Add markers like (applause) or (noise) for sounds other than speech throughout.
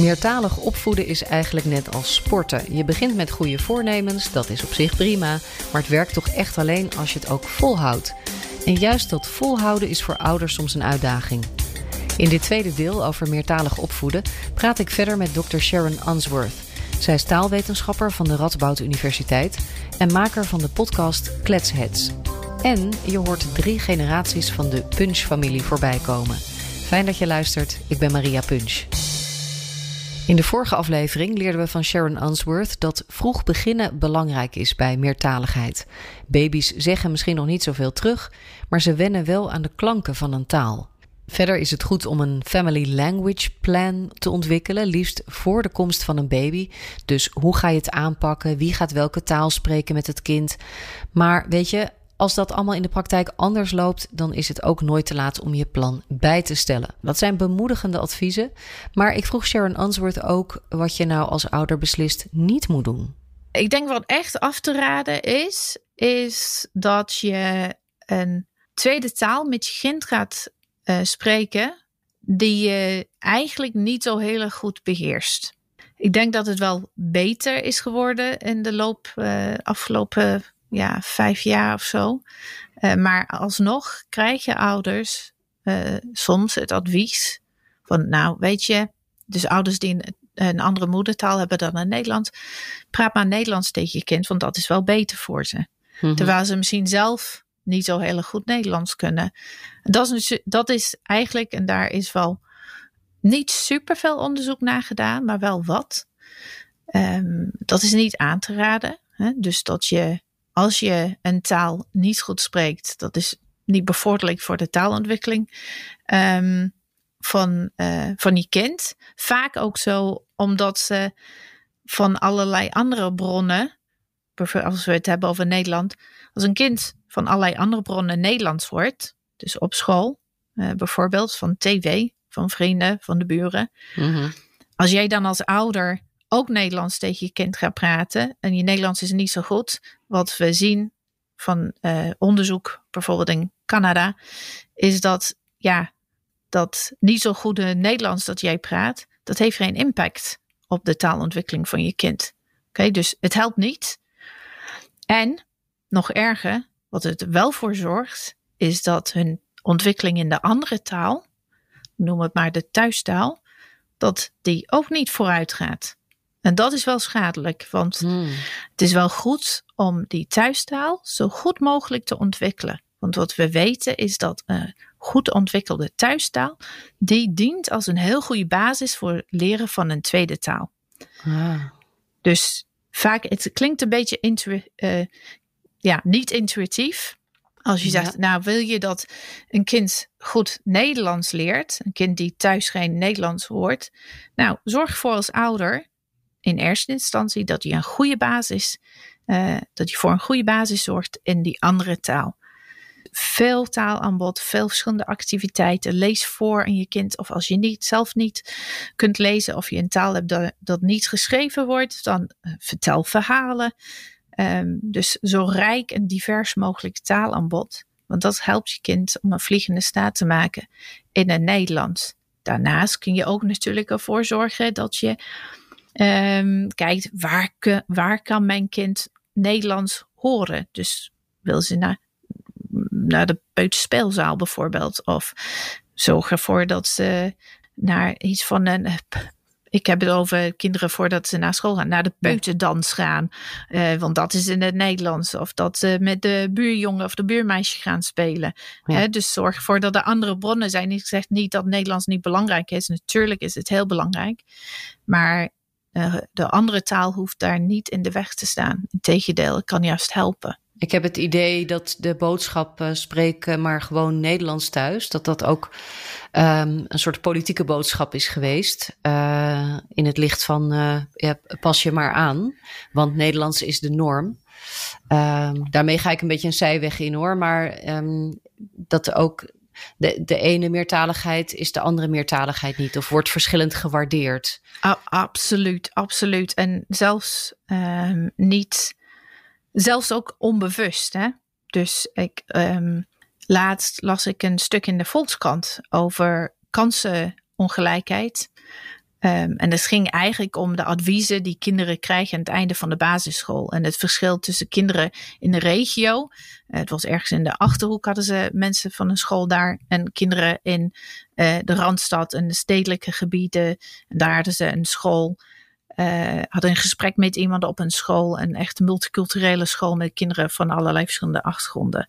Meertalig opvoeden is eigenlijk net als sporten. Je begint met goede voornemens, dat is op zich prima, maar het werkt toch echt alleen als je het ook volhoudt. En juist dat volhouden is voor ouders soms een uitdaging. In dit tweede deel over meertalig opvoeden praat ik verder met Dr. Sharon Unsworth. Zij is taalwetenschapper van de Radboud Universiteit en maker van de podcast Kletsheads. En je hoort drie generaties van de Punch-familie voorbij komen. Fijn dat je luistert, ik ben Maria Punch. In de vorige aflevering leerden we van Sharon Unsworth dat vroeg beginnen belangrijk is bij meertaligheid. Baby's zeggen misschien nog niet zoveel terug, maar ze wennen wel aan de klanken van een taal. Verder is het goed om een family language plan te ontwikkelen, liefst voor de komst van een baby. Dus hoe ga je het aanpakken? Wie gaat welke taal spreken met het kind? Maar weet je, als dat allemaal in de praktijk anders loopt, dan is het ook nooit te laat om je plan bij te stellen. Dat zijn bemoedigende adviezen. Maar ik vroeg Sharon Unsworth ook wat je nou als ouder beslist niet moet doen. Ik denk wat echt af te raden is, is dat je een tweede taal met je kind gaat uh, spreken, die je eigenlijk niet zo heel erg goed beheerst. Ik denk dat het wel beter is geworden in de loop uh, afgelopen ja, vijf jaar of zo. Uh, maar alsnog krijgen ouders uh, soms het advies van, nou weet je, dus ouders die een, een, andere moedertaal hebben dan een Nederlands, praat maar Nederlands tegen je kind, want dat is wel beter voor ze. Mm-hmm. Terwijl ze misschien zelf niet zo heel goed Nederlands kunnen. Dat is, dat is eigenlijk, en daar is wel niet super veel onderzoek naar gedaan, maar wel wat. Um, dat is niet aan te raden. Hè? Dus dat je als je een taal niet goed spreekt, dat is niet bevorderlijk voor de taalontwikkeling um, van, uh, van je kind. Vaak ook zo omdat ze van allerlei andere bronnen, als we het hebben over Nederland, als een kind van allerlei andere bronnen Nederlands hoort, dus op school uh, bijvoorbeeld, van tv, van vrienden, van de buren. Mm-hmm. Als jij dan als ouder ook Nederlands tegen je kind gaat praten en je Nederlands is niet zo goed, wat we zien van uh, onderzoek, bijvoorbeeld in Canada, is dat ja, dat niet zo goede Nederlands dat jij praat, dat heeft geen impact op de taalontwikkeling van je kind. Oké, dus het helpt niet. En nog erger, wat het wel voor zorgt, is dat hun ontwikkeling in de andere taal, noem het maar de thuistaal, dat die ook niet vooruit gaat. En dat is wel schadelijk, want hmm. het is wel goed om die thuistaal zo goed mogelijk te ontwikkelen. Want wat we weten is dat een goed ontwikkelde thuistaal, die dient als een heel goede basis voor leren van een tweede taal. Ah. Dus vaak, het klinkt een beetje intu uh, ja, niet intuïtief. Als je zegt, nou wil je dat een kind goed Nederlands leert, een kind die thuis geen Nederlands hoort, nou zorg voor als ouder in eerste instantie dat je een goede basis, uh, dat je voor een goede basis zorgt in die andere taal. Veel taalaanbod, veel verschillende activiteiten. Lees voor aan je kind. Of als je niet, zelf niet kunt lezen of je een taal hebt dat, dat niet geschreven wordt, dan uh, vertel verhalen. Um, dus zo rijk en divers mogelijk taalaanbod. Want dat helpt je kind om een vliegende staat te maken in het Nederlands. Daarnaast kun je ook natuurlijk ervoor zorgen dat je Um, kijkt waar, waar kan mijn kind Nederlands horen. Dus wil ze naar, naar de peuterspeelzaal bijvoorbeeld. Of zorg ervoor dat ze naar iets van een ik heb het over kinderen voordat ze naar school gaan, naar de peuterdans gaan. Uh, want dat is in het Nederlands. Of dat ze met de buurjongen of de buurmeisje gaan spelen. Ja. dus zorg ervoor dat er andere bronnen zijn. Ik zeg niet dat Nederlands niet belangrijk is. Natuurlijk is het heel belangrijk. Maar de andere taal hoeft daar niet in de weg te staan. Integendeel, het kan juist helpen. Ik heb het idee dat de boodschap uh, spreek maar gewoon Nederlands thuis, dat dat ook um, een soort politieke boodschap is geweest. Uh, in het licht van pas je maar aan, want Nederlands is de norm. Um, daarmee ga ik een beetje een zijweg in hoor, maar um, dat ook de, de ene meertaligheid is de andere meertaligheid niet, of wordt verschillend gewaardeerd. absoluut, absoluut. En zelfs um, niet, zelfs ook onbewust. Hè? Dus ik, um, laatst las ik een stuk in de Volkskrant over kansenongelijkheid. Um, en het ging eigenlijk om de adviezen die kinderen krijgen aan het einde van de basisschool. En het verschil tussen kinderen in de regio. Uh, het was ergens in de achterhoek hadden ze mensen van een school daar. En kinderen in uh, de Randstad en de stedelijke gebieden. En daar hadden ze een school. Uh, hadden een gesprek met iemand op een school. Een echt multiculturele school met kinderen van allerlei verschillende achtergronden.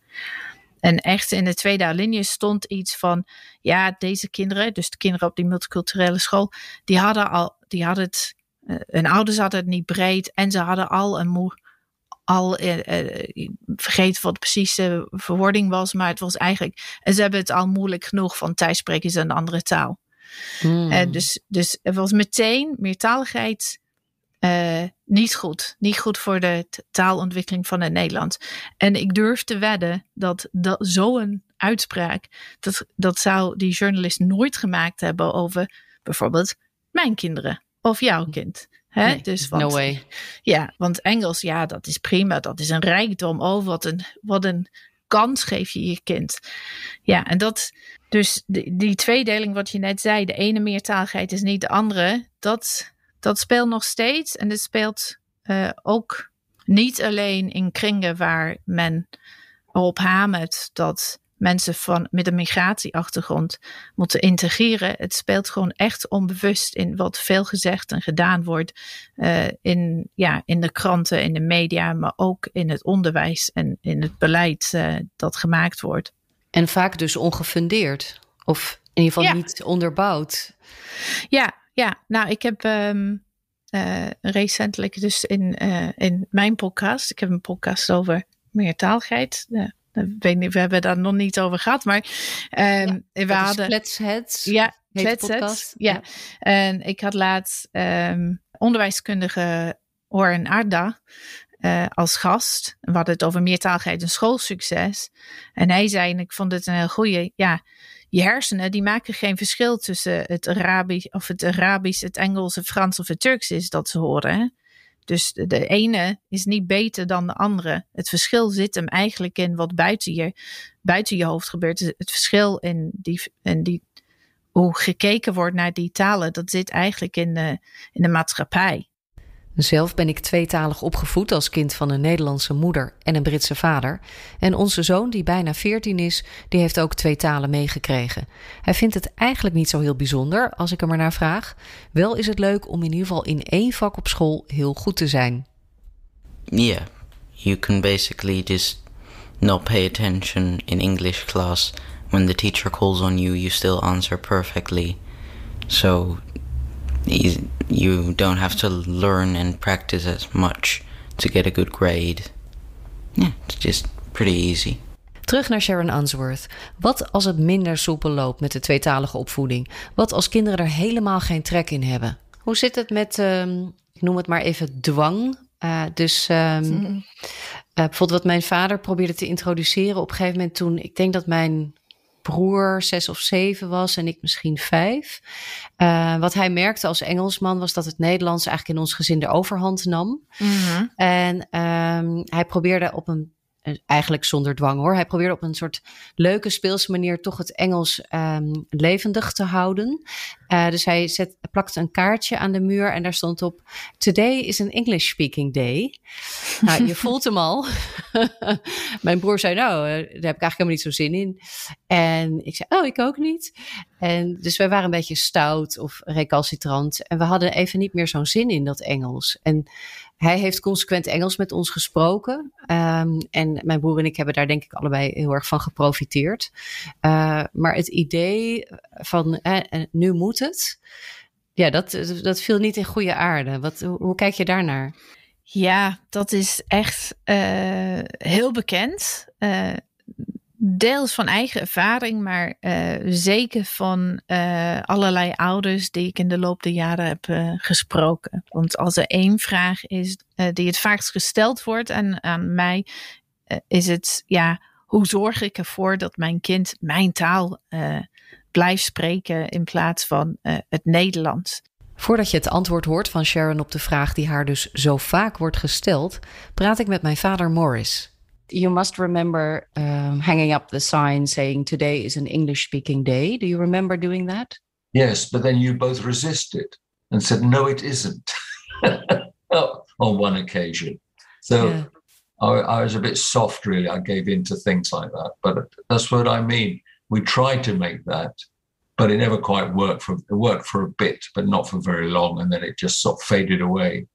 En echt in de tweede alinea stond iets van, ja, deze kinderen, dus de kinderen op die multiculturele school, die hadden al, die hadden het, uh, hun ouders hadden het niet breed en ze hadden al een moe, al, uh, uh, vergeten wat precies de verwoording was, maar het was eigenlijk, en ze hebben het al moeilijk genoeg van thuis spreken ze een andere taal. Hmm. dus, dus het was meteen meertaligheid uh, niet goed. Niet goed voor de taalontwikkeling van het Nederlands. En ik durf te wedden dat, dat zo'n uitspraak, dat, dat zou die journalist nooit gemaakt hebben over bijvoorbeeld mijn kinderen of jouw kind. Hè? Nee, dus want, no way. Ja, want Engels, ja, dat is prima. Dat is een rijkdom. Oh, wat een, wat een kans geef je je kind. Ja, en dat, dus die, die tweedeling wat je net zei, de ene meertaligheid is niet de andere, dat, dat speelt nog steeds. En dit speelt uh, ook niet alleen in kringen waar men op hamert dat mensen van, met een migratieachtergrond moeten integreren. Het speelt gewoon echt onbewust in wat veel gezegd en gedaan wordt uh, in, ja, in de kranten, in de media, maar ook in het onderwijs en in het beleid uh, dat gemaakt wordt. En vaak dus ongefundeerd, of in ieder geval ja. niet onderbouwd. Ja, ja, nou, ik heb um, uh, recentelijk dus in, uh, in mijn podcast, ik heb een podcast over meertaligheid. Uh, we hebben daar nog niet over gehad, maar um, ja, we hadden. Kletsheads. Ja, Kletsheads. Ja. ja. En ik had laatst um, onderwijskundige Oren Arda. Uh, als gast. We hadden het over meertaligheid en schoolsucces. En hij zei, en ik vond het een heel goeie, ja, je hersenen die maken geen verschil tussen het Arabisch of het Arabisch, het Engels, het Frans of het Turks is dat ze horen. Dus de ene is niet beter dan de andere. Het verschil zit hem eigenlijk in wat buiten je, buiten je hoofd gebeurt. Het verschil in, die, in die, hoe gekeken wordt naar die talen, dat zit eigenlijk in de, in de maatschappij. Zelf ben ik tweetalig opgevoed als kind van een Nederlandse moeder en een Britse vader. En onze zoon, die bijna 14 is, die heeft ook twee talen meegekregen. Hij vindt het eigenlijk niet zo heel bijzonder als ik hem er naar vraag. Wel is het leuk om in ieder geval in één vak op school heel goed te zijn. Yeah, you can basically just not pay attention in English class. When the teacher calls on you, you still answer perfectly. So you don't have to learn and practice as much to get a good grade. Yeah, it's just pretty easy. Terug naar Sharon Unsworth. Wat als het minder soepel loopt met de tweetalige opvoeding? Wat als kinderen er helemaal geen trek in hebben? Hoe zit het met, um, ik noem het maar even dwang? Uh, dus um, mm. uh, bijvoorbeeld wat mijn vader probeerde te introduceren op een gegeven moment toen, ik denk dat mijn broer zes of zeven was en ik misschien vijf. Uh, wat hij merkte als Engelsman was dat het Nederlands eigenlijk in ons gezin de overhand nam. Mm-hmm. En um, hij probeerde op een eh, eigenlijk zonder dwang hoor. Hij probeerde op een soort leuke speelse manier toch het Engels um, levendig te houden. Uh, dus hij zet, plakte een kaartje aan de muur en daar stond op: Today is an English speaking day. (laughs) nou, je voelt hem al. (laughs) Mijn broer zei: Nou, uh, daar heb ik eigenlijk helemaal niet zo zin in. En ik zei: Oh, ik ook niet. En dus wij waren een beetje stout of recalcitrant. En we hadden even niet meer zo'n zin in dat Engels. En hij heeft consequent Engels met ons gesproken. Um, en mijn broer en ik hebben daar denk ik allebei heel erg van geprofiteerd. Uh, maar het idee van uh, nu moet het. Ja, dat, dat viel niet in goede aarde. Wat, hoe kijk je daarnaar? Ja, dat is echt heel bekend. Deels van eigen ervaring, maar uh, zeker van allerlei ouders die ik in de loop der jaren heb gesproken. Want als er één vraag is die het vaakst gesteld wordt aan, aan mij, is het ja, hoe zorg ik ervoor dat mijn kind mijn taal blijft spreken in plaats van het Nederlands? Voordat je het antwoord hoort van Sharon op de vraag die haar dus zo vaak wordt gesteld, praat ik met mijn vader Morris. You must remember um, hanging up the sign saying today is an English speaking day. Do you remember doing that? Yes, but then you both resisted and said, no, it isn't. (laughs) on one occasion. So yeah. I, I was a bit soft, really. I gave in to things like that. But that's what I mean. We tried to make that but it never quite worked for it worked for a bit, but not for very long, and then it just sort of faded away.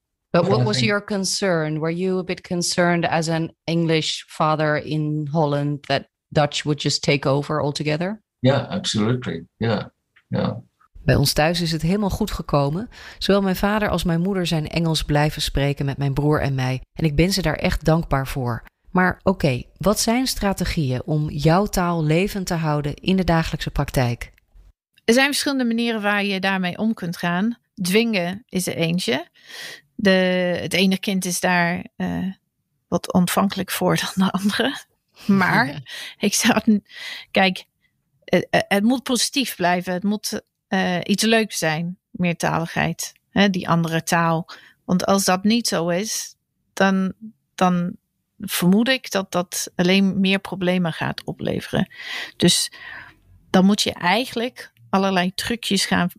But what was your concern? Were you a bit concerned as an English father in Holland that Dutch would just take over altogether? Yeah, absolutely. Yeah, yeah. Bij ons thuis is het helemaal goed gekomen. Zowel mijn vader als mijn moeder zijn Engels blijven spreken met mijn broer en mij. En ik ben ze daar echt dankbaar voor. Maar oké, okay, wat zijn strategieën om jouw taal levend te houden in de dagelijkse praktijk? Er zijn verschillende manieren waar je daarmee om kunt gaan. Dwingen is er eentje. De, het ene kind is daar uh, wat ontvankelijk voor dan de andere. (laughs) Maar ik zou. Kijk, het, het, moet positief blijven. Het moet uh, iets leuks zijn, meertaligheid. Hè, die andere taal. Want als dat niet zo is, dan, dan vermoed ik dat dat alleen meer problemen gaat opleveren. Dus dan moet je eigenlijk allerlei trucjes gaan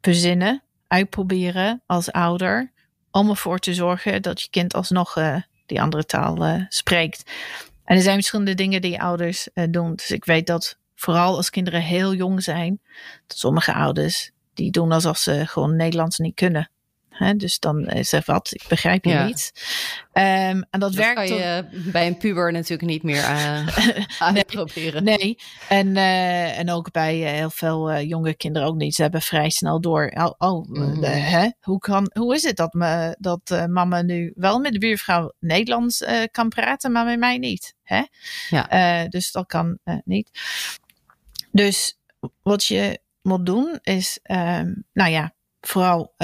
verzinnen, uitproberen als ouder, om ervoor te zorgen dat je kind alsnog uh, die andere taal uh, spreekt. En er zijn verschillende dingen die ouders uh, doen. Dus ik weet dat vooral als kinderen heel jong zijn, sommige ouders die doen alsof ze gewoon Nederlands niet kunnen dus dan is er wat, ik begrijp je niet. Um, en dat, werkt. kan je bij een puber natuurlijk niet meer (laughs) uh, uitproberen. Nee, nee. En, uh, en ook bij uh, heel veel jonge kinderen ook niet. Ze hebben vrij snel door. Oh, oh mm -hmm. hè? Hoe, kan, hoe is het dat, me, dat mama nu wel met de buurvrouw Nederlands kan praten, maar met mij niet? Hè? Ja. dus dat kan niet. Dus wat je moet doen is, um, nou ja, vooral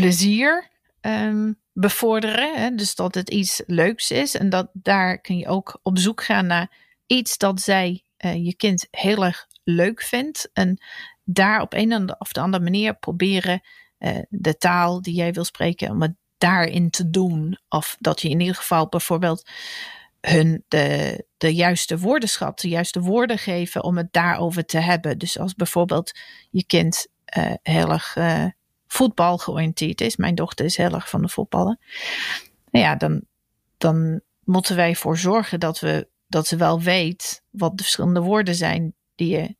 plezier um, bevorderen. Hè? Dus dat het iets leuks is. En dat, daar kun je ook op zoek gaan naar iets dat zij, uh, je kind, heel erg leuk vindt. En daar op een of de andere manier proberen uh, de taal die jij wil spreken, om het daarin te doen. Of dat je in ieder geval bijvoorbeeld hun de, de juiste woordenschat, de juiste woorden geven om het daarover te hebben. Dus als bijvoorbeeld je kind uh, heel erg voetbal georiënteerd is. Mijn dochter is heel erg van de voetballen. Nou ja, dan, dan moeten wij voor zorgen dat, we, dat ze wel weet wat de verschillende woorden zijn die je,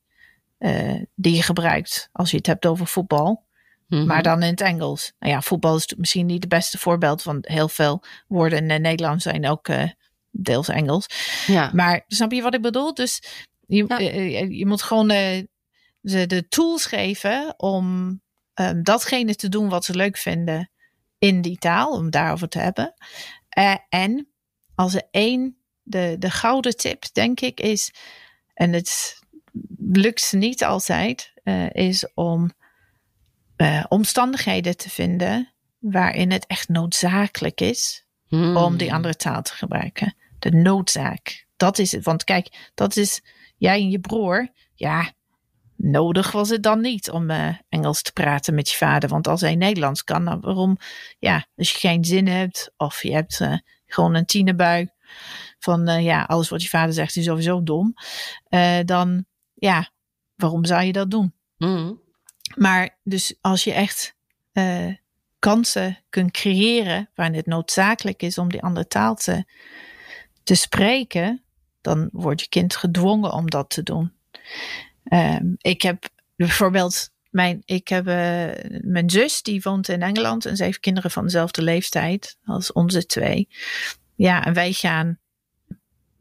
uh, die je gebruikt als je het hebt over voetbal. Mhm. Maar dan in het Engels. Nou ja, voetbal is misschien niet het beste voorbeeld, want heel veel woorden in het Nederlands zijn ook uh, deels Engels. Ja. Maar snap je wat ik bedoel? Dus je, ja. uh, je moet gewoon ze de tools geven om um, datgene te doen wat ze leuk vinden in die taal, om daarover te hebben. Uh, en als er één, de, de gouden tip, denk ik, is, en het lukt niet altijd, uh, is om uh, omstandigheden te vinden waarin het echt noodzakelijk is hmm. om die andere taal te gebruiken. De noodzaak. Dat is het. Want kijk, dat is jij en je broer. Ja, nodig was het dan niet om uh, Engels te praten met je vader. Want als hij Nederlands kan, dan waarom? Ja, als je geen zin hebt of je hebt uh, gewoon een tienerbui van uh, ja, alles wat je vader zegt is sowieso dom. dan ja, waarom zou je dat doen? Mm. Maar dus als je echt kansen kunt creëren waarin het noodzakelijk is om die andere taal te, te spreken, dan wordt je kind gedwongen om dat te doen. Um, ik heb bijvoorbeeld mijn, ik heb, uh, mijn zus, die woont in Engeland en ze heeft kinderen van dezelfde leeftijd als onze twee. Ja, en wij gaan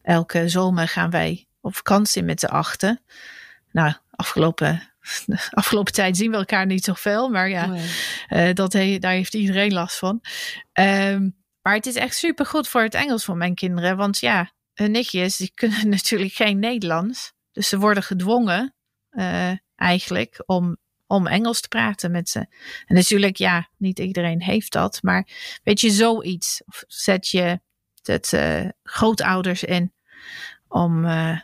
elke zomer gaan wij op vakantie met z'n achten. Nou, afgelopen de (laughs) afgelopen tijd zien we elkaar niet zoveel, maar ja, oh dat daar heeft iedereen last van. Ehm, maar het is echt super goed voor het Engels voor mijn kinderen, want ja, hun nichtjes die kunnen (laughs) natuurlijk geen Nederlands, dus ze worden gedwongen eigenlijk om om Engels te praten met ze. En natuurlijk, ja, niet iedereen heeft dat, maar weet je, zoiets. Of zet je het uh, grootouders in om, uh,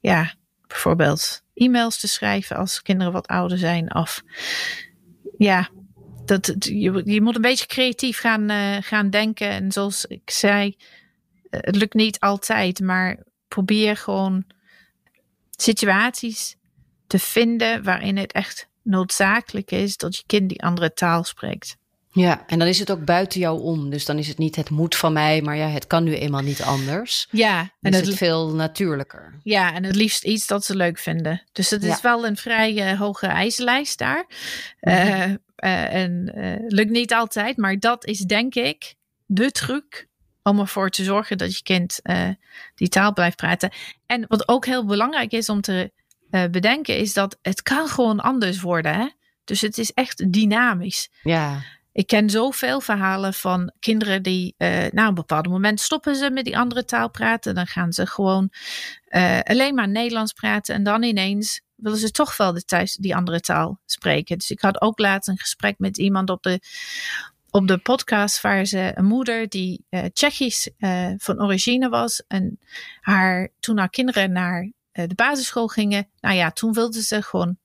ja, bijvoorbeeld e-mails te schrijven als kinderen wat ouder zijn. Of ja, dat, je, je moet een beetje creatief gaan, gaan denken. En zoals ik zei, het lukt niet altijd, maar probeer gewoon situaties te vinden waarin het echt noodzakelijk is dat je kind die andere taal spreekt. Ja, en dan is het ook buiten jou om. Dus dan is het niet het moet van mij, maar ja, het kan nu eenmaal niet anders. Ja, en is het, veel natuurlijker. Ja, en het liefst iets dat ze leuk vinden. Dus het is wel een vrij uh, hoge eislijst daar. Uh, uh, en lukt niet altijd, maar dat is denk ik de truc om ervoor te zorgen dat je kind die taal blijft praten. En wat ook heel belangrijk is om te uh, bedenken, is dat het kan gewoon anders worden. Hè? Dus het is echt dynamisch. Ja. Ik ken zoveel verhalen van kinderen die uh, na een bepaald moment stoppen ze met die andere taal praten. Dan gaan ze gewoon uh, alleen maar Nederlands praten. En dan ineens willen ze toch wel de thuis, die andere taal spreken. Dus ik had ook laatst een gesprek met iemand op de, op de podcast waar ze een moeder die uh, Tsjechisch uh, van origine was. En haar, toen haar kinderen naar eh, de basisschool gingen, nou ja, toen wilde ze gewoon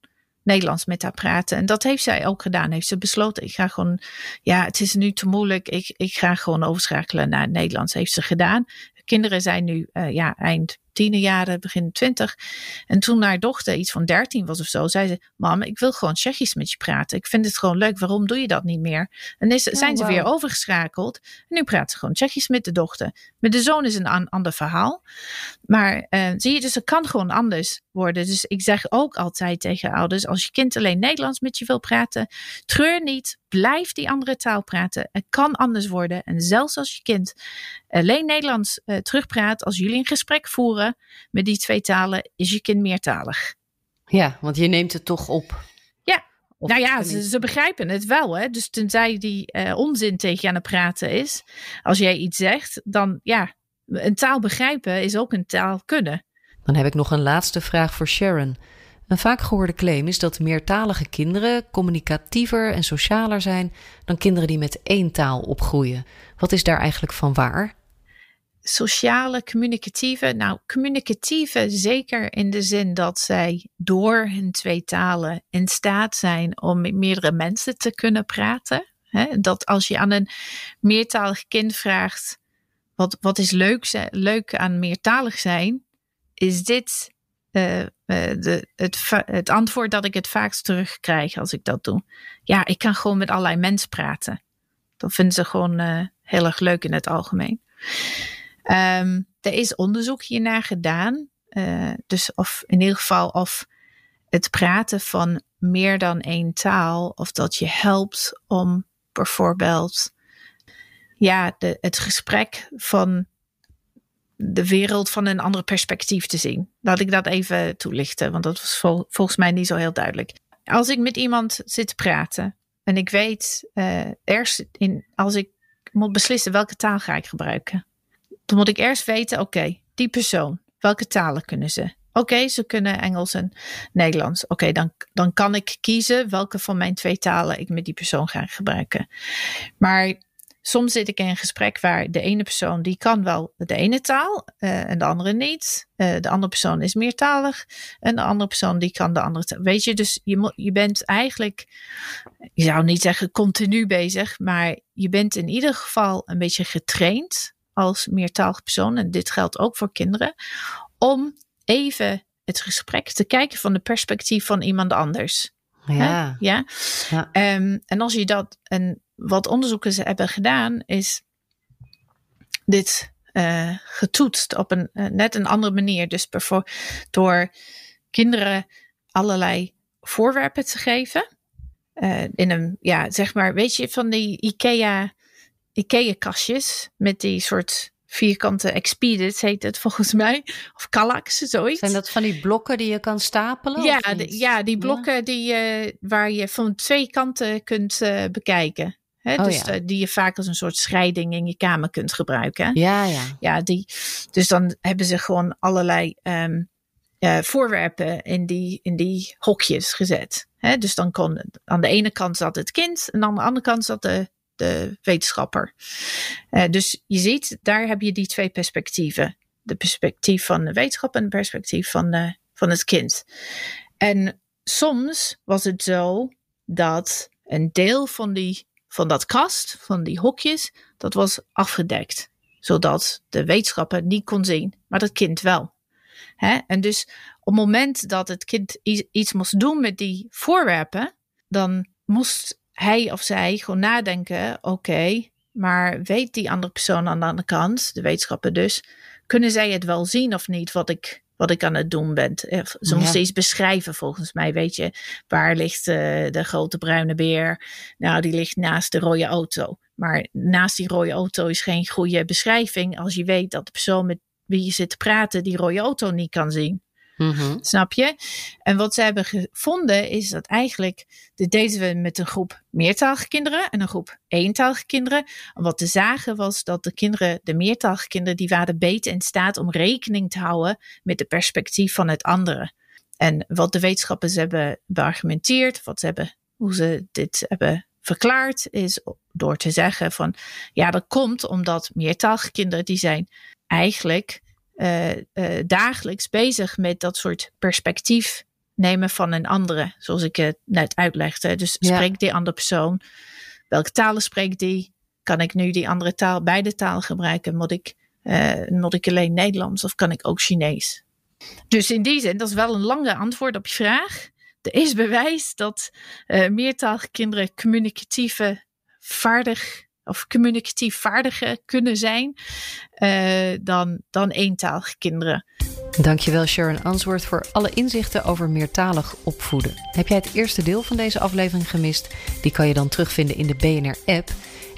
Nederlands met haar praten. En dat heeft zij ook gedaan. Heeft ze besloten, ik ga gewoon, ja, het is nu te moeilijk. Ik, ik ga gewoon overschakelen naar het Nederlands. Heeft ze gedaan. De kinderen zijn nu uh, ja, eind jaren, begin twintig. En toen haar dochter iets van dertien was of zo, zei ze: Mam, ik wil gewoon Tsjechisch met je praten. Ik vind het gewoon leuk. Waarom doe je dat niet meer? En is, oh, zijn ze weer overgeschakeld. En nu praat ze gewoon Tsjechisch met de dochter. Met de zoon is een an, ander verhaal. Maar uh, zie je, dus het kan gewoon anders worden. Dus ik zeg ook altijd tegen ouders: als je kind alleen Nederlands met je wil praten, treur niet. Blijf die andere taal praten. Het kan anders worden. En zelfs als je kind alleen Nederlands uh, terugpraat, als jullie een gesprek voeren met die twee talen, is je kind meertalig. Ja, want je neemt het toch op. Ja, nou ja, ze, ze, begrijpen het wel. Hè? Dus tenzij die uh, onzin tegen je aan het praten is, als jij iets zegt, dan ja, een taal begrijpen is ook een taal kunnen. Dan heb ik nog een laatste vraag voor Sharon. Een vaak gehoorde claim is dat meertalige kinderen communicatiever en socialer zijn dan kinderen die met één taal opgroeien. Wat is daar eigenlijk van waar? Sociale, communicatieve. Nou, communicatieve zeker in de zin dat zij door hun twee talen in staat zijn om met meerdere mensen te kunnen praten. dat als je aan een meertalig kind vraagt: wat, wat is leuk, leuk aan meertalig zijn? Is dit uh, de, het, het antwoord dat ik het vaakst terugkrijg als ik dat doe. Ja, ik kan gewoon met allerlei mensen praten. Dat vinden ze gewoon uh, heel erg leuk in het algemeen. Um, er is onderzoek hiernaar gedaan. Uh, dus of in ieder geval of het praten van meer dan één taal, of dat je helpt om bijvoorbeeld ja, het gesprek van de wereld van een ander perspectief te zien. Laat ik dat even toelichten, want dat was volgens mij niet zo heel duidelijk. Als ik met iemand zit te praten en ik weet uh, eerst in, als ik moet beslissen welke taal ga ik gebruiken, dan moet ik eerst weten, oké, die persoon, welke talen kunnen ze? Oké, ze kunnen Engels en Nederlands. Oké, dan, dan kan ik kiezen welke van mijn twee talen ik met die persoon ga gebruiken. Maar Soms zit ik in een gesprek waar de ene persoon die kan wel de ene taal uh, en de andere niet. Uh, de andere persoon is meertalig en de andere persoon die kan de andere taal. Weet je, dus je, je bent eigenlijk, je zou niet zeggen continu bezig, maar je bent in ieder geval een beetje getraind als meertalige persoon. En dit geldt ook voor kinderen. Om even het gesprek te kijken van de perspectief van iemand anders. Ja. ja? ja. Um, en als je dat, en wat onderzoekers hebben gedaan, is dit uh, getoetst op een uh, net een andere manier. Dus door kinderen allerlei voorwerpen te geven. Uh, in een, ja, zeg maar, weet je, van die IKEA, IKEA kastjes met die soort vierkante expedits heet het volgens mij. Of Kallax, zoiets. Zijn dat van die blokken die je kan stapelen? Ja, ja die blokken Die, uh, waar je van twee kanten kunt uh, bekijken. Hè? Oh, dus ja. die je vaak als een soort scheiding in je kamer kunt gebruiken. Ja, ja. ja die, dus dan hebben ze gewoon allerlei um, uh, voorwerpen in die, in die hokjes gezet. Hè? Dus dan kon aan de ene kant zat het kind en aan de andere kant zat de de wetenschapper. Uh, dus je ziet, daar heb je die twee perspectieven. De perspectief van de wetenschap en het perspectief van, van het kind. En soms was het zo dat een deel van, die, van dat kast, van die hokjes, dat was afgedekt. Zodat de wetenschapper niet kon zien, maar dat kind wel. En dus op het moment dat het kind iets moest doen met die voorwerpen, dan moest hij of zij gewoon nadenken: oké, maar weet die andere persoon aan de andere kant, de wetenschapper dus, kunnen zij het wel zien of niet wat ik, wat ik aan het doen ben? Ze moesten iets beschrijven volgens mij, weet je. Waar ligt uh, de grote bruine beer? Nou, die ligt naast de rode auto. Maar naast die rode auto is geen goede beschrijving als je weet dat de persoon met wie je zit te praten die rode auto niet kan zien. Mm-hmm. Snap je? En wat ze hebben gevonden is dat eigenlijk, dit deden we met een groep meertalige kinderen en een groep eentalige kinderen. En wat te zagen was dat de kinderen, de meertalige kinderen, die waren beter in staat om rekening te houden met de perspectief van het andere. En wat de wetenschappers hebben beargumenteerd, wat ze hebben, hoe ze dit hebben verklaard, is door te zeggen van ja, dat komt omdat meertalige kinderen die zijn eigenlijk uh, uh, dagelijks bezig met dat soort perspectief nemen van een andere, zoals ik het net uitlegde. Dus ja. spreekt die andere persoon? Welke talen spreekt die? Kan ik nu die andere taal, beide talen gebruiken? Moet ik, uh, moet ik alleen Nederlands of kan ik ook Chinees? Dus in die zin, dat is wel een lange antwoord op je vraag. Er is bewijs dat meertalige kinderen communicatieve vaardig of communicatief vaardiger kunnen zijn uh, dan, dan eentalige kinderen. Dankjewel Sharon Answorth voor alle inzichten over meertalig opvoeden. Heb jij het eerste deel van deze aflevering gemist? Die kan je dan terugvinden in de BNR-app.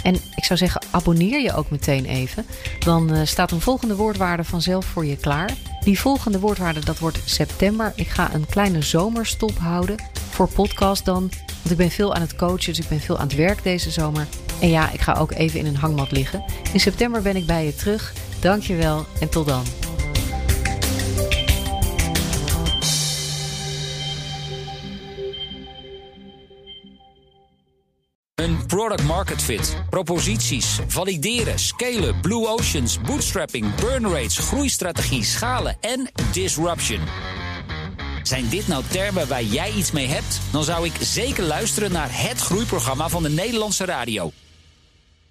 En ik zou zeggen, abonneer je ook meteen even. Dan uh, staat een volgende woordwaarde vanzelf voor je klaar. Die volgende woordwaarde, dat wordt september. Ik ga een kleine zomerstop houden voor podcast dan. Want ik ben veel aan het coachen, dus ik ben veel aan het werk deze zomer. En ja, ik ga ook even in een hangmat liggen. In september ben ik bij je terug. Dankjewel en tot dan. Een product market fit, proposities, valideren, scalen, blue oceans, bootstrapping, burn rates, groeistrategie, schalen en disruption. Zijn dit nou termen waar jij iets mee hebt? Dan zou ik zeker luisteren naar het groeiprogramma van de Nederlandse radio.